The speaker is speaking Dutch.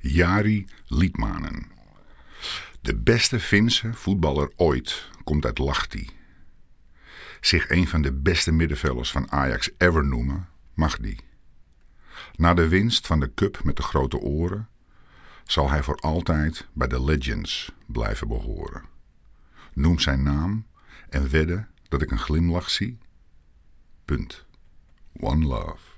Jari Liedmanen. De beste Finse voetballer ooit komt uit Lachti. Zich een van de beste middenvelders van Ajax ever noemen, mag die. Na de winst van de cup met de grote oren zal hij voor altijd bij de Legends blijven behoren. Noem zijn naam en wedden dat ik een glimlach zie. Punt. One love.